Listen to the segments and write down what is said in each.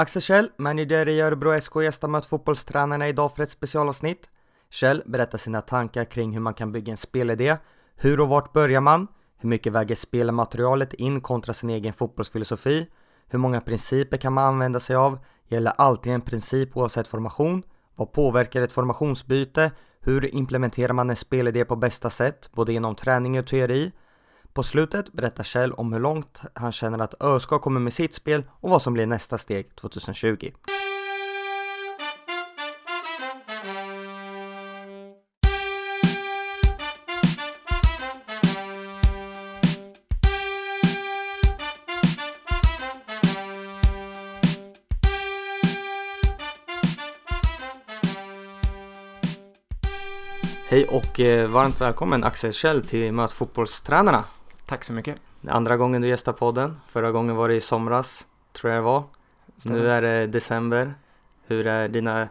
Axel Kjell, manager i Örebro SK, gästar mött fotbollstränarna idag för ett specialavsnitt. Kjell berättar sina tankar kring hur man kan bygga en spelidé. Hur och vart börjar man? Hur mycket väger spelmaterialet in kontra sin egen fotbollsfilosofi? Hur många principer kan man använda sig av? Gäller alltid en princip oavsett formation? Vad påverkar ett formationsbyte? Hur implementerar man en spelidé på bästa sätt, både inom träning och teori? På slutet berättar Kjell om hur långt han känner att ÖSK kommer med sitt spel och vad som blir nästa steg 2020. Hej och eh, varmt välkommen Axel Kjell till Möt fotbollstränarna. Tack så mycket. Andra gången du gästar podden. Förra gången var det i somras, tror jag det var. Stämmer. Nu är det december. Hur är dina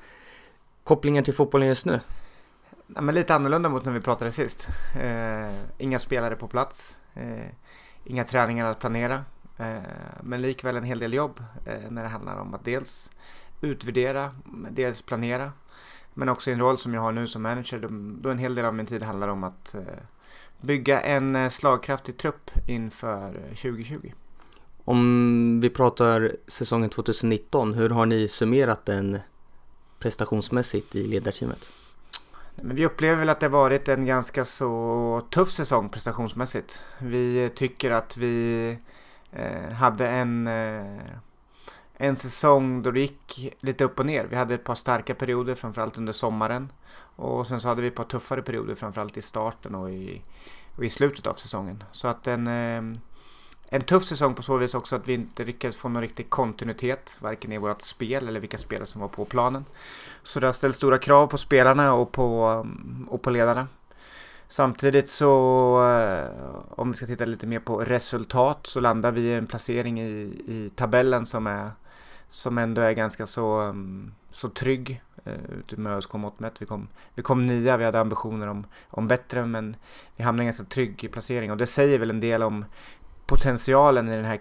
kopplingar till fotbollen just nu? Ja, men lite annorlunda mot när vi pratade sist. Eh, inga spelare på plats. Eh, inga träningar att planera. Eh, men likväl en hel del jobb eh, när det handlar om att dels utvärdera, dels planera. Men också i en roll som jag har nu som manager, då, då en hel del av min tid handlar om att eh, bygga en eh, slagkraftig trupp inför eh, 2020. Om vi pratar säsongen 2019, hur har ni summerat den prestationsmässigt i ledarteamet? Men vi upplever väl att det varit en ganska så tuff säsong prestationsmässigt. Vi tycker att vi eh, hade en, eh, en säsong då det gick lite upp och ner. Vi hade ett par starka perioder, framförallt under sommaren. Och sen så hade vi ett par tuffare perioder, framförallt i starten och i, och i slutet av säsongen. Så att en, eh, en tuff säsong på så vis också att vi inte lyckades få någon riktig kontinuitet, varken i vårt spel eller vilka spelare som var på planen. Så det har ställt stora krav på spelarna och på, mm, och på ledarna. Samtidigt så, eh, om vi ska titta lite mer på resultat, så landar vi i en placering i, i tabellen som, är, som ändå är ganska så, mm, så trygg eh, ute med ÖSK mått mätt. Vi kom, vi kom nia, vi hade ambitioner om, om bättre, men vi hamnade i en ganska trygg placering och det säger väl en del om potentialen i den här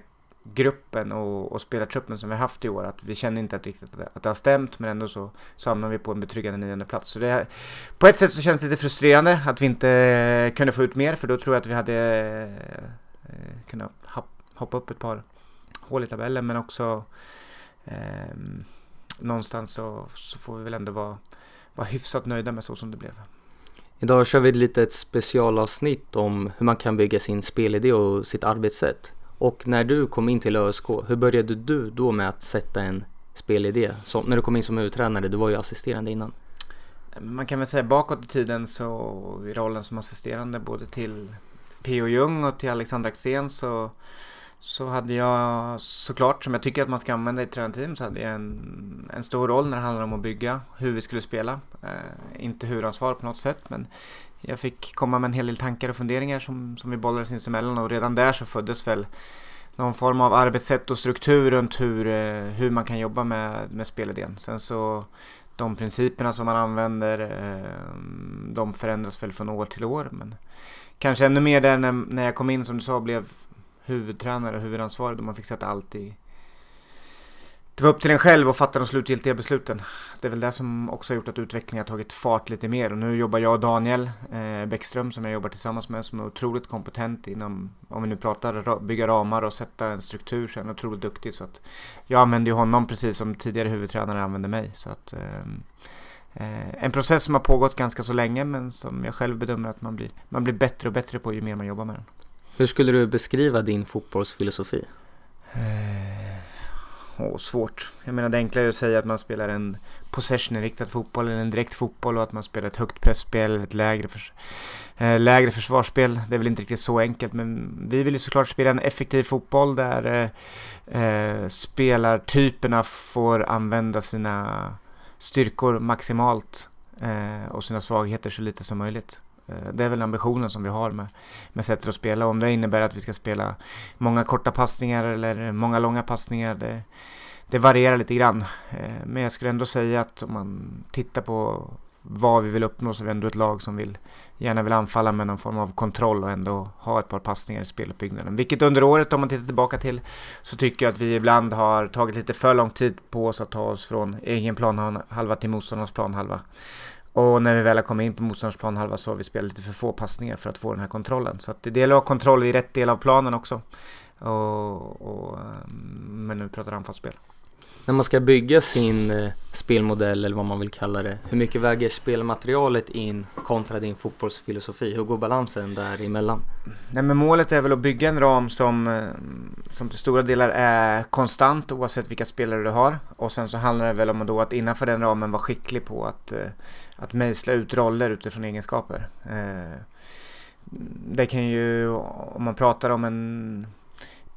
gruppen och, och spelartruppen som vi haft i år. Att vi känner inte att, riktigt att det, att det har stämt men ändå så, så hamnar vi på en betryggande nionde plats. Så det på ett sätt så känns det lite frustrerande att vi inte kunde få ut mer för då tror jag att vi hade eh, kunnat hoppa upp ett par hål i tabellen men också eh, någonstans så, så får vi väl ändå vara, vara hyfsat nöjda med så som det blev. Idag kör vi ett litet specialavsnitt om hur man kan bygga sin spelidé och sitt arbetssätt. Och när du kom in till ÖSK, hur började du då med att sätta en spelidé? Så, när du kom in som huvudtränare, du var ju assisterande innan. Man kan väl säga bakåt i tiden så i rollen som assisterande både till P.O. Jung och till Alexander Axén så, så hade jag såklart, som jag tycker att man ska använda i ett tränarteam, så hade jag en, en stor roll när det handlar om att bygga hur vi skulle spela. Eh, inte huvudansvar på något sätt men jag fick komma med en hel del tankar och funderingar som, som vi bollade sinsemellan och redan där så föddes väl någon form av arbetssätt och struktur runt hur, eh, hur man kan jobba med, med spelidén. Sen så de principerna som man använder eh, de förändras väl från år till år men kanske ännu mer där när, när jag kom in som du sa blev huvudtränare och huvudansvarig då man fick sätta allt i det var upp till en själv att fatta de slutgiltiga besluten. Det är väl det som också har gjort att utvecklingen har tagit fart lite mer. Och nu jobbar jag och Daniel eh, Bäckström som jag jobbar tillsammans med som är otroligt kompetent inom, om vi nu pratar bygga ramar och sätta en struktur så är han otroligt duktig. Så att jag använder ju honom precis som tidigare huvudtränare använde mig. Så att, eh, eh, en process som har pågått ganska så länge men som jag själv bedömer att man blir, man blir bättre och bättre på ju mer man jobbar med den. Hur skulle du beskriva din fotbollsfilosofi? Eh, och svårt. Jag menar det enkla är att säga att man spelar en possession-inriktad fotboll eller en direkt fotboll och att man spelar ett högt pressspel, ett lägre, förs eh, lägre försvarsspel. Det är väl inte riktigt så enkelt men vi vill ju såklart spela en effektiv fotboll där eh, eh spelartyperna får använda sina styrkor maximalt eh, och sina svagheter så lite som möjligt. Eh, det är väl ambitionen som vi har med, med sättet att spela. Om det innebär att vi ska spela många korta passningar eller många långa passningar, det, det varierar lite grann. Eh, men jag skulle ändå säga att om man tittar på vad vi vill uppnå så är vi ändå ett lag som vill gärna vill anfalla med någon form av kontroll och ändå ha ett par passningar i speluppbyggnaden. Vilket under året om man tittar tillbaka till så tycker jag att vi ibland har tagit lite för lång tid på oss att ta oss från egen planhalva till motståndarnas planhalva. Och när vi väl har kommit in på motståndarnas planhalva så har vi spelat lite för få passningar för att få den här kontrollen. Så att det gäller att ha kontroll i rätt del av planen också. Och, och, eh, men nu pratar anfallsspel. När man ska bygga sin eh, spelmodell eller vad man vill kalla det, hur mycket väger spelmaterialet in kontra din fotbollsfilosofi? Hur går balansen däremellan? Nej men målet är väl att bygga en ram som, eh, som till stora delar är konstant oavsett vilka spelare du har. Och sen så handlar det väl om då att innanför den ramen vara skicklig på att, eh, att mejsla ut roller utifrån egenskaper. Det kan ju, om man pratar om en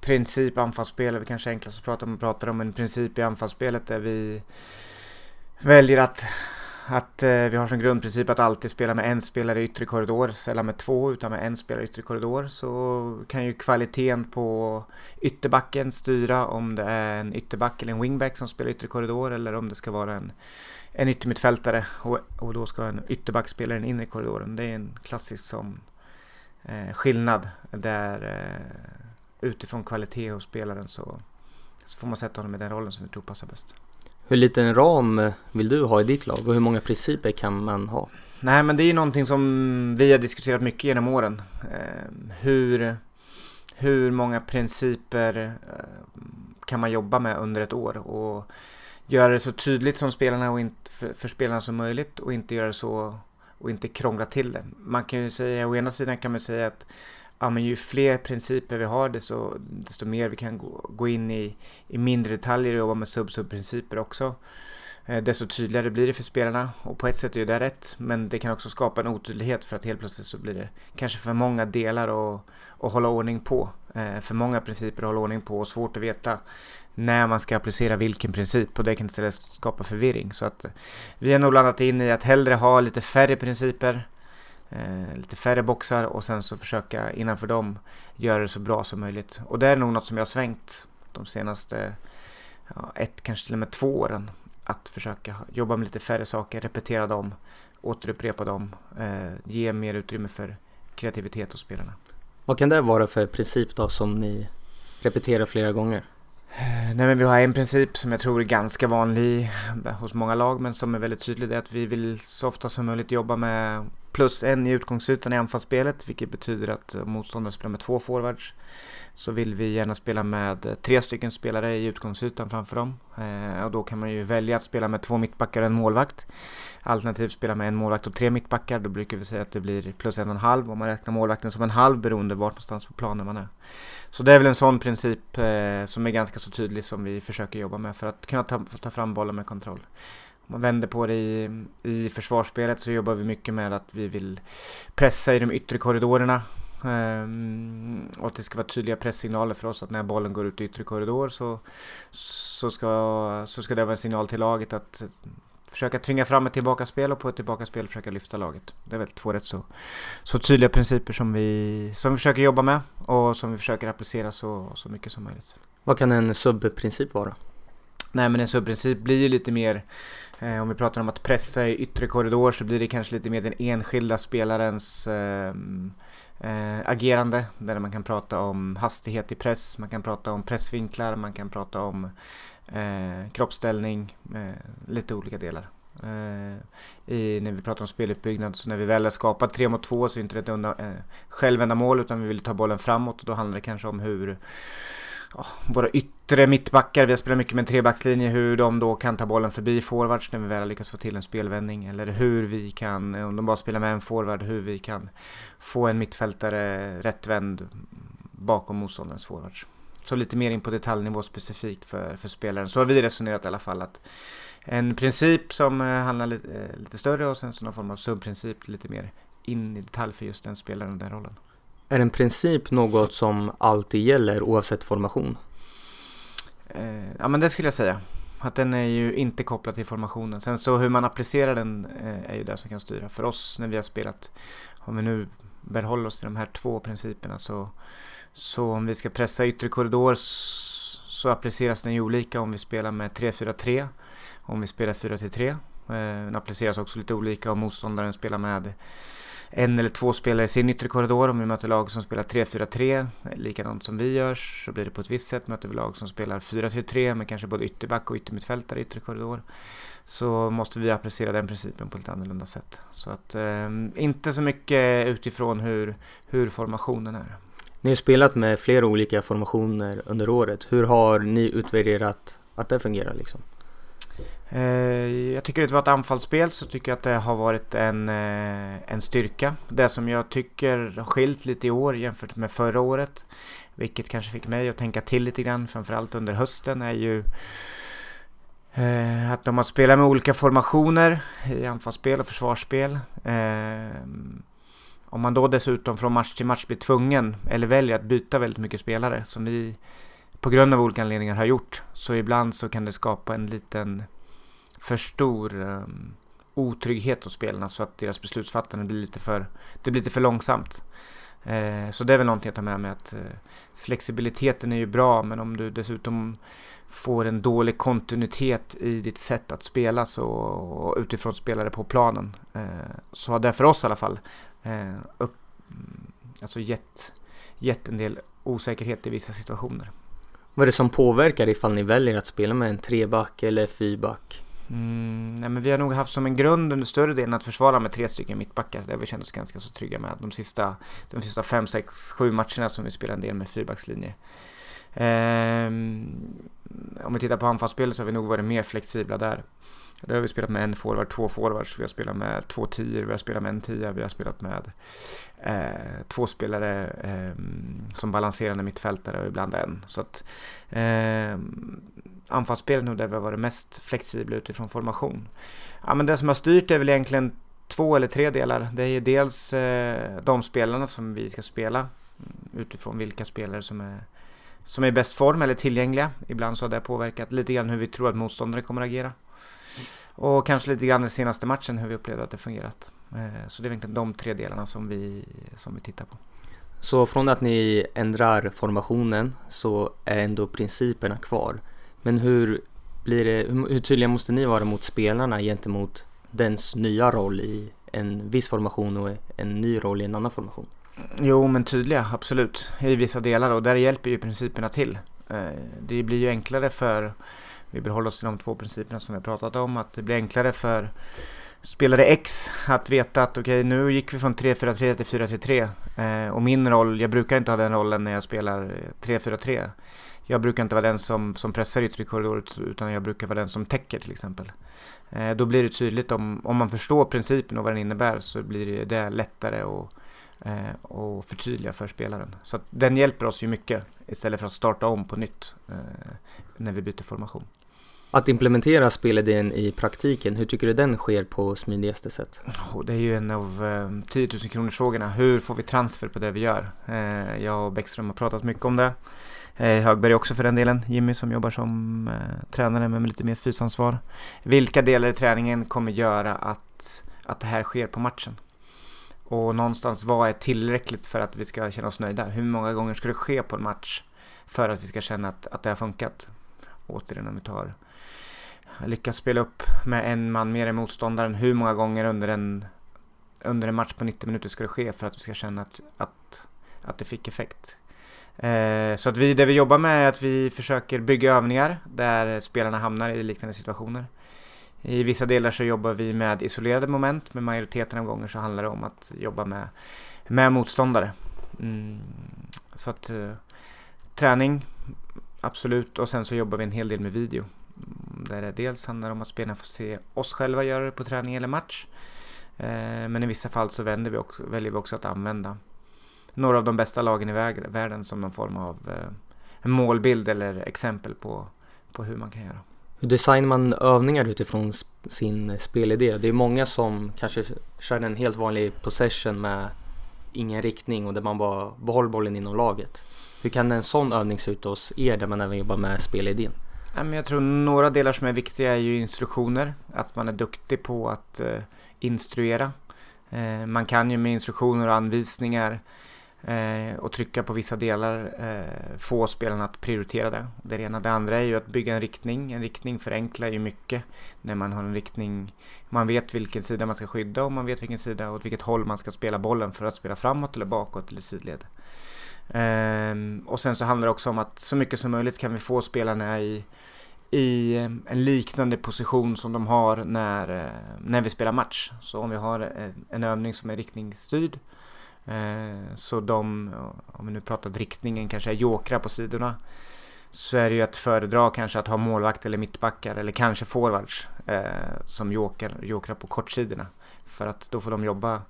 princip anfallsspel är väl kanske enklast att prata om. Pratar om en princip i anfallsspelet där vi väljer att, att eh, vi har som grundprincip att alltid spela med en spelare i yttre korridor, sällan med två utan med en spelare i yttre korridor. Så kan ju kvaliteten på ytterbacken styra om det är en ytterback eller en wingback som spelar yttre korridor eller om det ska vara en, en yttermittfältare och, och då ska en ytterback spela i den inre korridoren. Det är en klassisk som eh, skillnad där eh, utifrån kvalitet hos spelaren så, så får man sätta honom i den rollen som vi tror passar bäst. Hur liten ram vill du ha i ditt lag och hur många principer kan man ha? Nej men det är ju någonting som vi har diskuterat mycket genom åren. Eh, hur, hur många principer eh, kan man jobba med under ett år och göra det så tydligt som spelarna och inte, för, för spelarna som möjligt och inte göra det så och inte krångla till det. Man kan ju säga, å ena sidan kan man säga att ja, men ju fler principer vi har desto, desto mer vi kan gå, gå in i, i mindre detaljer och jobba med sub-sub-principer också. Eh, desto tydligare blir det för spelarna och på ett sätt är det rätt men det kan också skapa en otydlighet för att helt plötsligt så blir det kanske för många delar att, att hålla ordning på. Eh, för många principer att hålla ordning på och svårt att veta när man ska applicera vilken princip och det kan istället skapa förvirring. Så att vi har nog landat in i att hellre ha lite färre principer eh, lite färre boxar och sen så försöka innanför dem göra det så bra som möjligt. Och det är nog något som jag har svängt de senaste ja, ett, kanske till och med två åren. Att försöka jobba med lite färre saker, repetera dem, återupprepa dem, eh, ge mer utrymme för kreativitet hos spelarna. Vad kan det vara för princip då som ni repeterar flera gånger? Eh, nej men vi har en princip som jag tror är ganska vanlig hos många lag men som är väldigt tydlig. Det är att vi vill så ofta som möjligt jobba med plus en i utgångsytan i anfallsspelet, vilket betyder att eh, motståndaren spelar med två forwards. Så vill vi gärna spela med eh, tre stycken spelare i utgångsytan framför dem. Eh, och då kan man ju välja att spela med två mittbackar och en målvakt. Alternativt spela med en målvakt och tre mittbackar. Då brukar vi säga att det blir plus en och en halv om man räknar målvakten som en halv beroende vart någonstans på planen man är. Så det är väl en sån princip eh, som är ganska så tydlig som vi försöker jobba med för att kunna ta, ta fram bollen med kontroll man vänder på det i, i försvarsspelet så jobbar vi mycket med att vi vill pressa i de yttre korridorerna. Um, och att det ska vara tydliga presssignaler för oss att när bollen går ut i yttre korridor så, så, ska, så ska det vara en signal till laget att försöka tvinga fram ett tillbakaspel och på ett tillbakaspel försöka lyfta laget. Det är väl två rätt så, så tydliga principer som vi, som vi försöker jobba med och som vi försöker applicera så, så mycket som möjligt. Vad kan en subprincip vara? Nej men en subprincip blir ju lite mer Eh, om vi pratar om att pressa i yttre korridor så blir det kanske lite mer den enskilda spelarens eh, eh, agerande. Där man kan prata om hastighet i press, man kan prata om pressvinklar, man kan prata om eh, kroppsställning, eh, lite olika delar. Eh, I, när vi pratar om speluppbyggnad så när vi väl har skapat 3 mot 2 så är det inte ett undan, eh, självändamål utan vi vill ta bollen framåt och då handlar det kanske om hur oh, våra yttre mittbackar, vi har spelat mycket med en trebackslinje, hur de då kan ta bollen förbi forwards när vi väl har lyckats få till en spelvändning. Eller hur vi kan, om de bara spelar med en forward, hur vi kan få en mittfältare rättvänd bakom motståndarens forwards. Så lite mer in på detaljnivå specifikt för, för spelaren. Så har vi resonerat i alla fall att en princip som eh, handlar lite, eh, lite större och sen så någon form av subprincip lite mer in i detalj för just den spelaren och den rollen. Är en princip något som alltid gäller oavsett formation? Eh, ja men det skulle jag säga. Att den är ju inte kopplad till formationen. Sen så hur man applicerar den eh, är ju det som kan styra. För oss när vi har spelat, om vi nu behåller oss till de här två principerna så, så om vi ska pressa yttre korridor så appliceras den ju olika om vi spelar med 3-4-3, om vi spelar 4-3. Eh, den appliceras också lite olika om motståndaren spelar med en eller två spelare i sin yttre korridor. Om vi möter lag som spelar 3-4-3, likadant som vi gör, så blir det på ett visst sätt. Möter vi lag som spelar 4-3-3 med kanske både ytterback och yttermittfältare i yttre korridor så måste vi applicera den principen på ett annorlunda sätt. Så att eh, inte så mycket utifrån hur, hur formationen är. Ni har spelat med flera olika formationer under året. Hur har ni utvärderat att det fungerar liksom? Eh, jag tycker det var ett anfallsspel så tycker jag att det har varit en, eh, en styrka. Det som jag tycker har skilt lite i år jämfört med förra året, vilket kanske fick mig att tänka till lite grann, framförallt under hösten, är ju eh, att de har spelat med olika formationer i anfallsspel och försvarsspel. Om man då dessutom från match till match blir tvungen eller väljer att byta väldigt mycket spelare som vi på grund av olika anledningar har gjort så ibland så kan det skapa en liten för stor um, otrygghet hos spelarna så att deras beslutsfattande blir lite för, det blir lite för långsamt. Eh, så det är väl någonting att ta med mig att eh, flexibiliteten är ju bra men om du dessutom får en dålig kontinuitet i ditt sätt att spela så, och utifrån spelare på planen eh, så har det för oss i alla fall eh, upp, mm, alltså gett, gett en del osäkerhet i vissa situationer. Vad är det som påverkar ifall ni väljer att spela med en treback eller fyrback? Mm, nej, men vi har nog haft som en grund under större delen att försvara med tre stycken mittbackar. Det har vi känt oss ganska så trygga med. De sista, de sista fem, sex, sju matcherna som vi spelar en del med fyrbackslinje. Um, om vi tittar på anfallsspelet så har vi nog varit mer flexibla där. Där har vi spelat med en forward, två forwards, vi har spelat med två tior, vi har spelat med en tia, vi har spelat med eh, två spelare eh, som balanserande mittfältare och ibland en. Så att eh, anfallsspelet nog där vi har varit mest flexibla utifrån formation. Ja, men det som har styrt är väl egentligen två eller tre delar. Det är ju dels eh, de spelarna som vi ska spela mm, utifrån vilka spelare som är som är i bäst form eller tillgängliga. Ibland så har det påverkat lite grann hur vi tror att motståndare kommer att agera. Och kanske lite grann den senaste matchen hur vi upplevde att det fungerat. Eh, så det är egentligen de tre delarna som vi, som vi tittar på. Så från att ni ändrar formationen så är ändå principerna kvar. Men hur, blir det, hur tydliga måste ni vara mot spelarna gentemot dens nya roll i en viss formation och en ny roll i en annan formation? Jo, men tydliga, absolut. I vissa delar och där hjälper ju principerna till. Eh, det blir ju enklare för, vi behåller oss till de två principerna som vi har pratat om, att det blir enklare för spelare X att veta att okej okay, nu gick vi från 3-4-3 till 4-3-3 eh, och min roll, jag brukar inte ha den rollen när jag spelar 3-4-3 jag brukar inte vara den som, som pressar yttre korridor utan jag brukar vara den som täcker till exempel. Eh, då blir det tydligt om, om man förstår principen och vad den innebär så blir det, lättare att eh, och förtydliga för spelaren. Så att den hjälper oss ju mycket istället för att starta om på nytt eh, när vi byter formation. Att implementera spelidén i praktiken, hur tycker du den sker på smidigaste sätt? Oh, det är ju en av eh, 10 000 kronors frågorna. Hur får vi transfer på det vi gör? Eh, jag och Bäckström har pratat mycket om det. Eh, Högberg också för den delen, Jimmy som jobbar som eh, tränare med lite mer fysansvar. Vilka delar i träningen kommer göra att, att det här sker på matchen? Och någonstans vad är tillräckligt för att vi ska känna oss nöjda? Hur många gånger ska det ske på en match för att vi ska känna att, att det har funkat? Återigen om vi tar lyckas spela upp med en man mer än motståndaren. Hur många gånger under en, under en match på 90 minuter ska det ske för att vi ska känna att, att, att det fick effekt? Eh, så att vi, det vi jobbar med är att vi försöker bygga övningar där spelarna hamnar i liknande situationer. I vissa delar så jobbar vi med isolerade moment, men majoriteten av gånger så handlar det om att jobba med, med motståndare. Mm, så att eh, träning, absolut, och sen så jobbar vi en hel del med video. Mm, där det dels handlar om att spelarna får se oss själva göra det på träning eller match. Eh, men i vissa fall så vänder vi också, väljer vi också att använda några av de bästa lagen i världen som en form av eh, målbild eller exempel på, på hur man kan göra. Hur designar man övningar utifrån sin spelidé? Det är många som kanske kör en helt vanlig possession med ingen riktning och där man bara behåller bollen inom laget. Hur kan en sån övning se ut hos er där man även jobbar med spelidén? Jag tror några delar som är viktiga är ju instruktioner. Att man är duktig på att eh, instruera. Eh, man kan ju med instruktioner och anvisningar eh, och trycka på vissa delar, eh, få spelarna att prioritera det. Det ena. Det andra är ju att bygga en riktning. En riktning förenklar ju mycket när man har en riktning. Man vet vilken sida man ska skydda och man vet vilken sida och åt vilket håll man ska spela bollen för att spela framåt eller bakåt eller sidled. Eh, och sen så handlar det också om att så mycket som möjligt kan vi få spelarna i, i eh, en liknande position som de har när, eh, när vi spelar match. Så om vi har eh, en övning som är riktningsstyrd Eh, så de, om vi nu pratar riktningen kanske är jokrar på sidorna så är det ju att föredra kanske att ha målvakt eller mittbackar eller kanske forwards eh, som jokar, jokrar på kortsidorna. För att då får de jobba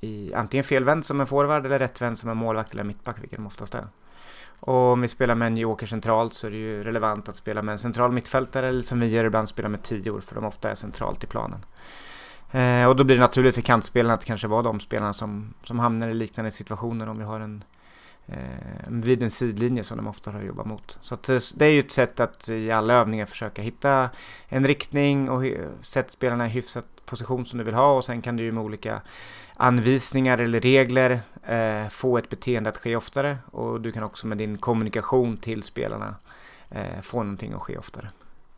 i antingen felvänd som en forward eller rättvänd som en målvakt eller mittback, vilket de oftast är. Och om vi spelar med en joker centralt så är det ju relevant att spela med en central mittfältare eller som vi gör ibland spela med tior för de ofta är centralt i planen. Eh, och då blir det naturligt för kantspelarna att kanske vara de spelarna som, som hamnar i liknande situationer om vi har en eh, vid en sidlinje som de ofta har jobbat mot. Så att, eh, det är ju ett sätt att i alla övningar försöka hitta en riktning och sätta spelarna i hyfsat position som du vill ha och sen kan du ju med olika anvisningar eller regler eh, få ett beteende att ske oftare och du kan också med din kommunikation till spelarna eh, få någonting att ske oftare.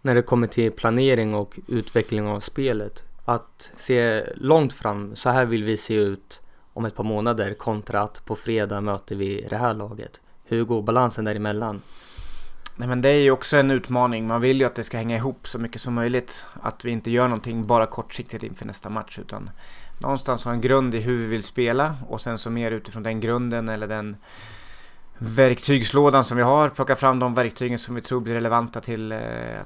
När det kommer till planering och utveckling av spelet, att se långt fram, så här vill vi se ut om ett par månader kontra att på fredag möter vi det här laget. Hur går balansen däremellan? Nej men det är ju också en utmaning. Man vill ju att det ska hänga ihop så mycket som möjligt. Att vi inte gör någonting bara kortsiktigt inför nästa match utan någonstans ha en grund i hur vi vill spela och sen så mer utifrån den grunden eller den verktygslådan som vi har, plocka fram de verktygen som vi tror blir relevanta till, eh,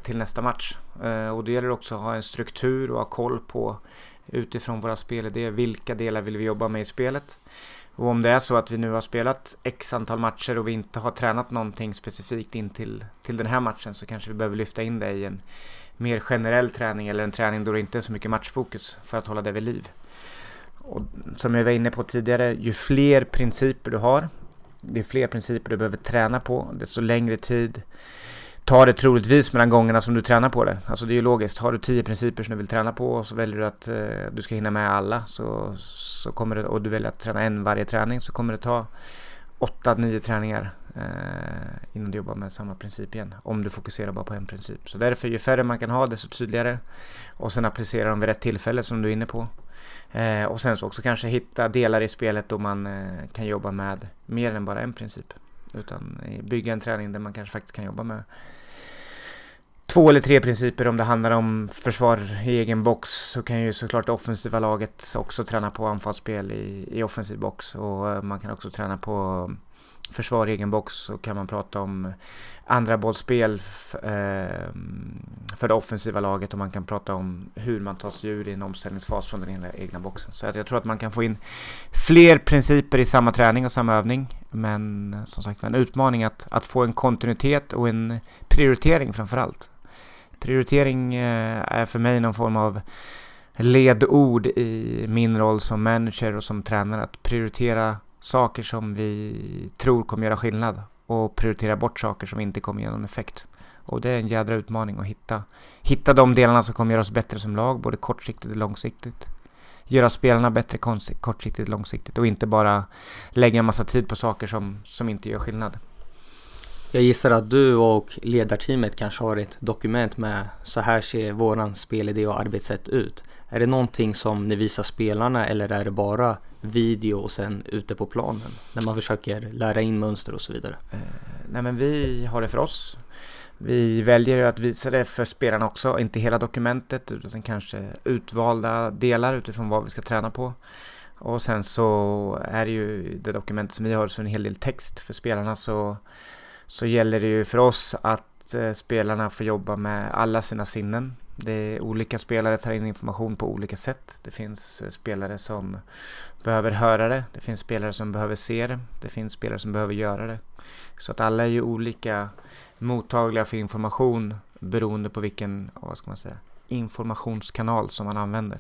till nästa match. Eh, och det gäller också att ha en struktur och ha koll på utifrån våra spelidéer, vilka delar vill vi jobba med i spelet. Och om det är så att vi nu har spelat x antal matcher och vi inte har tränat någonting specifikt in till, till den här matchen så kanske vi behöver lyfta in det i en mer generell träning eller en träning då det inte är så mycket matchfokus för att hålla det vid liv. Och som jag var inne på tidigare, ju fler principer du har, det är fler principer du behöver träna på, desto längre tid tar det troligtvis mellan gångerna som du tränar på det. Alltså det är ju logiskt. Har du tio principer som du vill träna på och så väljer du att eh, du ska hinna med alla så, så kommer det, och du väljer att träna en varje träning så kommer det ta åtta, nio träningar eh, innan du jobbar med samma princip igen. Om du fokuserar bara på en princip. Så därför ju färre man kan ha desto tydligare. Och sen applicera dem vid rätt tillfälle som du är inne på. Eh, och sen så också kanske hitta delar i spelet då man eh, kan jobba med mer än bara en princip. Utan eh, bygga en träning där man kanske faktiskt kan jobba med två eller tre principer om det handlar om försvar i egen box så kan ju såklart det offensiva laget också träna på anfallsspel i, i offensiv box och eh, man kan också träna på försvar i egen box så kan man prata om andra bollspel ehm, för det offensiva laget och man kan prata om hur man tar sig ur i en omställningsfas från den egna boxen. Så jag tror att man kan få in fler principer i samma träning och samma övning. Men som sagt en utmaning att, att få en kontinuitet och en prioritering framför allt. Prioritering eh, är för mig någon form av ledord i min roll som manager och som tränare. Att prioritera saker som vi tror kommer göra skillnad och prioritera bort saker som inte kommer ge någon effekt. Och det är en jädra utmaning att hitta, hitta de delarna som kommer göra oss bättre som lag, både kortsiktigt och långsiktigt. Göra spelarna bättre kortsiktigt och långsiktigt och inte bara lägga en massa tid på saker som, som inte gör skillnad. Jag gissar att du och ledarteamet kanske har ett dokument med så här ser våran spelidé och arbetssätt ut. Är det någonting som ni visar spelarna eller är det bara video och sen ute på planen? När man försöker lära in mönster och så vidare. Eh, nej men vi har det för oss. Vi väljer att visa det för spelarna också, inte hela dokumentet utan kanske utvalda delar utifrån vad vi ska träna på. Och sen så är det ju det dokumentet som vi har så en hel del text för spelarna så, så gäller det ju för oss att eh, spelarna får jobba med alla sina sinnen. Det är olika spelare tar in information på olika sätt. Det finns eh, spelare som behöver höra det. Det finns spelare som behöver se det. Det finns spelare som behöver göra det. Så att alla är ju olika mottagliga för information beroende på vilken, vad ska man säga, informationskanal som man använder.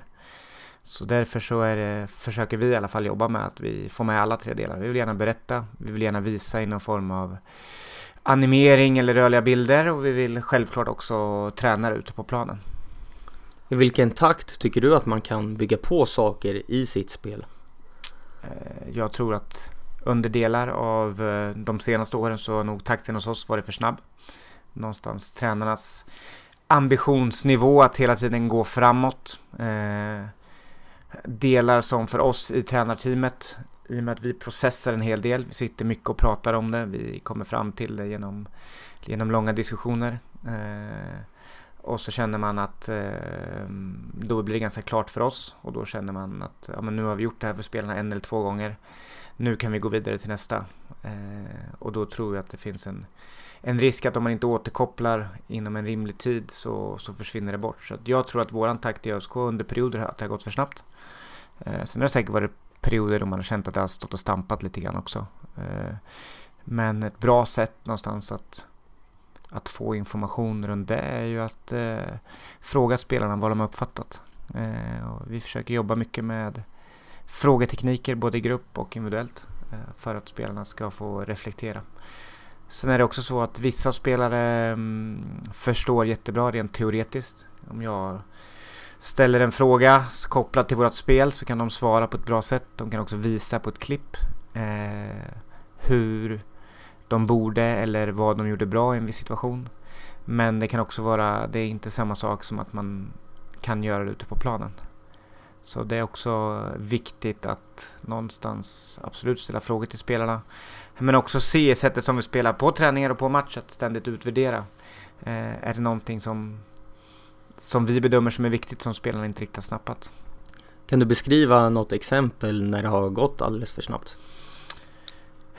Så därför så är det, försöker vi i alla fall jobba med att vi får med alla tre delar. Vi vill gärna berätta, vi vill gärna visa i någon form av animering eller rörliga bilder och vi vill självklart också träna ute på planen. I vilken takt tycker du att man kan bygga på saker i sitt spel? Eh, jag tror att under delar av eh, de senaste åren så har nog takten hos oss varit för snabb. Någonstans tränarnas ambitionsnivå att hela tiden gå framåt. Eh, delar som för oss i tränarteamet, i och med att vi processar en hel del, vi sitter mycket och pratar om det, vi kommer fram till det genom, genom långa diskussioner. Eh, och så känner man att eh, då blir det ganska klart för oss och då känner man att ja, men nu har vi gjort det här för spelarna en eller två gånger. Nu kan vi gå vidare till nästa. Eh, och då tror jag att det finns en, en risk att om man inte återkopplar inom en rimlig tid så, så försvinner det bort. Så jag tror att våran takt i ÖSK under perioder att det har gått för snabbt. Eh, sen har det säkert varit perioder då man har känt att det har stått och stampat lite grann också. Eh, men ett bra sätt någonstans att att få information runt det är ju att eh, fråga spelarna vad de har uppfattat. Eh, vi försöker jobba mycket med frågetekniker både i grupp och individuellt eh, för att spelarna ska få reflektera. Sen är det också så att vissa spelare mm, förstår jättebra rent teoretiskt. Om jag ställer en fråga kopplad till vårt spel så kan de svara på ett bra sätt. De kan också visa på ett klipp eh, hur de borde eller vad de gjorde bra i en viss situation. Men det kan också vara, det är inte samma sak som att man kan göra det ute på planen. Så det är också viktigt att någonstans absolut ställa frågor till spelarna. Men också se sättet som vi spelar på träningar och på match, att ständigt utvärdera. Eh, är det någonting som, som vi bedömer som är viktigt som spelarna inte riktigt har snappat? Kan du beskriva något exempel när det har gått alldeles för snabbt?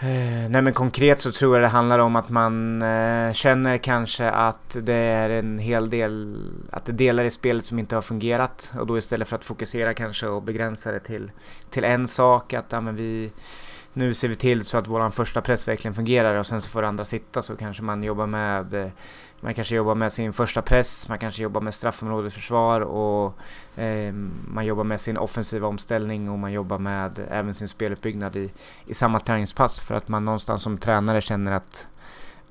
Eh, nej men konkret så tror jag det handlar om att man eh, känner kanske att det är en hel del, att det är delar i spelet som inte har fungerat. Och då istället för att fokusera kanske och begränsa det till, till en sak, att ja, men vi nu ser vi till så att våran första press verkligen fungerar och sen så får andra sitta så kanske man jobbar med eh, man kanske jobbar med sin första press, man kanske jobbar med straffområdesförsvar och eh, man jobbar med sin offensiva omställning och man jobbar med även sin speluppbyggnad i, i samma träningspass för att man någonstans som tränare känner att,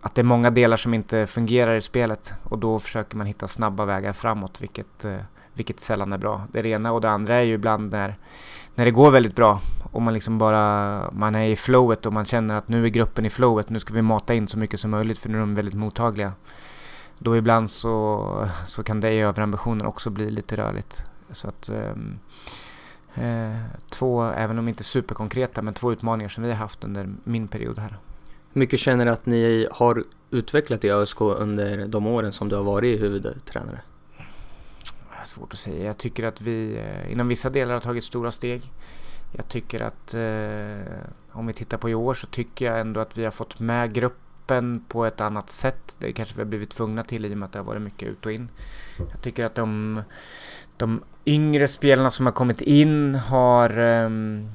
att det är många delar som inte fungerar i spelet. Och då försöker man hitta snabba vägar framåt vilket, eh, vilket sällan är bra. Det ena. Och det andra är ju ibland när, när det går väldigt bra och man liksom bara, man är i flowet och man känner att nu är gruppen i flowet, nu ska vi mata in så mycket som möjligt för nu är de väldigt mottagliga då ibland så, så kan det i överambitionen också bli lite rörligt. Så att ehm, eh, två, även om inte superkonkreta, men två utmaningar som vi har haft under min period här. Hur mycket känner du att ni har utvecklat i ÖSK under de åren som du har varit huvudtränare? Svårt att säga. Jag tycker att vi eh, inom vissa delar har tagit stora steg. Jag tycker att eh, om vi tittar på i år så tycker jag ändå att vi har fått med grupp öppen på ett annat sätt. Det kanske vi har blivit tvungna till i och med att det har varit mycket ut och in. Jag tycker att de, de yngre spelarna som har kommit in har, um,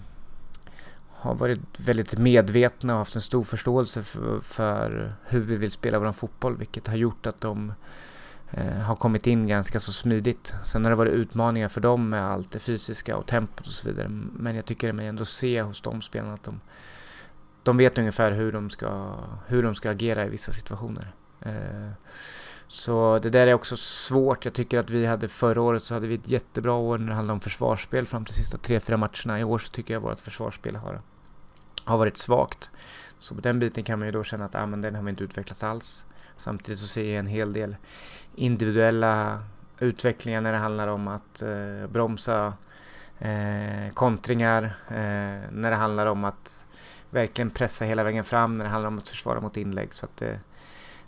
har varit väldigt medvetna och haft en stor förståelse för, för hur vi vill spela vår fotboll, vilket har gjort att de eh, har kommit in ganska så smidigt. Sen har det varit utmaningar för dem med allt det fysiska och tempot och så vidare. Men jag tycker mig ändå se hos de spelarna att de de vet ungefär hur de ska, hur de ska agera i vissa situationer. Eh, så det där är också svårt. Jag tycker att vi hade förra året så hade vi ett jättebra år när det handlade om försvarsspel fram till sista tre, fyra matcherna. I år så tycker jag vårt försvarsspel har, har varit svagt. Så på den biten kan man ju då känna att ah, men den har vi inte utvecklats alls. Samtidigt så ser jag en hel del individuella utvecklingar när det handlar om att eh, bromsa eh, kontringar, eh, när det handlar om att verkligen pressa hela vägen fram när det handlar om att försvara mot inlägg. Så att eh, det,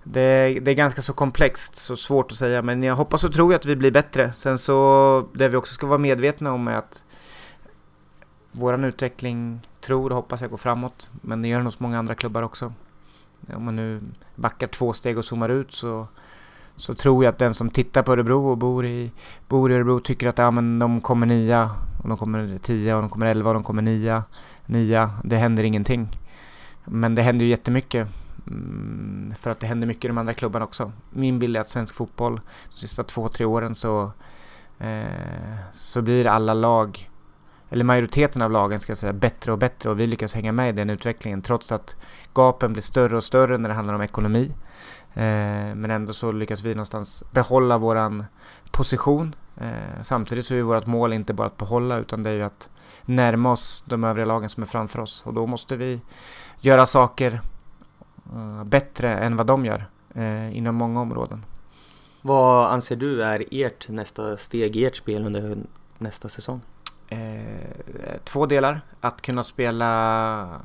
det, det, är ganska så komplext, så svårt att säga. Men jag hoppas och tror att vi blir bättre. Sen så, det vi också ska vara medvetna om är att våran utveckling tror och hoppas jag går framåt. Men det gör den hos många andra klubbar också. Om man nu backar två steg och zoomar ut så, så tror jag att den som tittar på Örebro och bor i, bor i Örebro tycker att ja, men de kommer nia, och de kommer tia, och de kommer elva, och de kommer nia nia, det händer ingenting. Men det händer ju jättemycket. Mm, för att det händer mycket i de andra klubbarna också. Min bild är att svensk fotboll, de sista två, tre åren så, eh, så blir alla lag, eller majoriteten av lagen ska jag säga, bättre och bättre och vi lyckas hänga med i den utvecklingen trots att gapen blir större och större när det handlar om ekonomi. Eh, men ändå så lyckas vi någonstans behålla våran position. Eh, samtidigt så är vårt mål inte bara att behålla utan det är ju att närma oss de övriga lagen som är framför oss. Och då måste vi göra saker uh, bättre än vad de gör uh, inom många områden. Vad anser du är ert nästa steg i ert spel under nästa säsong? Eh, två delar. Att kunna spela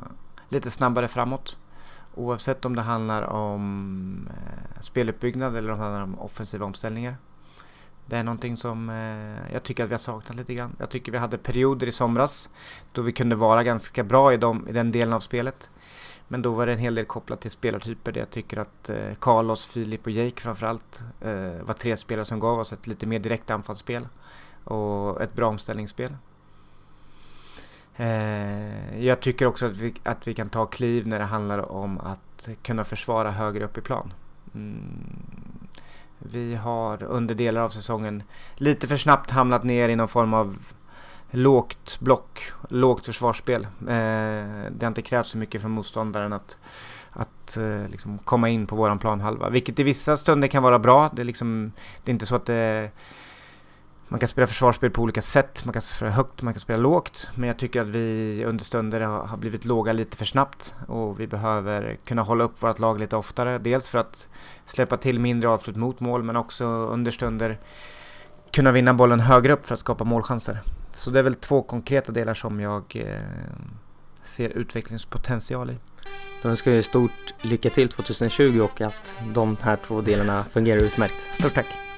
lite snabbare framåt. Oavsett om det handlar om eh, speluppbyggnad eller om det handlar om offensiva omställningar. Det är någonting som eh, jag tycker att vi har saknat lite grann. Jag tycker vi hade perioder i somras då vi kunde vara ganska bra i, dem, i den delen av spelet. Men då var det en hel del kopplat till spelartyper där jag tycker att eh, Carlos, Filip och Jake framförallt eh, var tre spelare som gav oss ett lite mer direkt anfallsspel och ett bra omställningsspel. Eh, jag tycker också att vi, att vi kan ta kliv när det handlar om att kunna försvara högre upp i plan. Mm. Vi har under delar av säsongen lite för snabbt hamnat ner i någon form av lågt block, lågt försvarsspel. Eh, det har inte krävt så mycket från motståndaren att, att eh, liksom komma in på våran planhalva. Vilket i vissa stunder kan vara bra. Det är, liksom, det är inte så att det man kan spela försvarsspel på olika sätt, man kan spela högt, man kan spela lågt. Men jag tycker att vi under stunder har blivit låga lite för snabbt och vi behöver kunna hålla upp vårt lag lite oftare. Dels för att släppa till mindre avslut mot mål men också under stunder kunna vinna bollen högre upp för att skapa målchanser. Så det är väl två konkreta delar som jag eh, ser utvecklingspotential i. Då önskar jag stort lycka till 2020 och att de här två delarna fungerar utmärkt. Stort tack!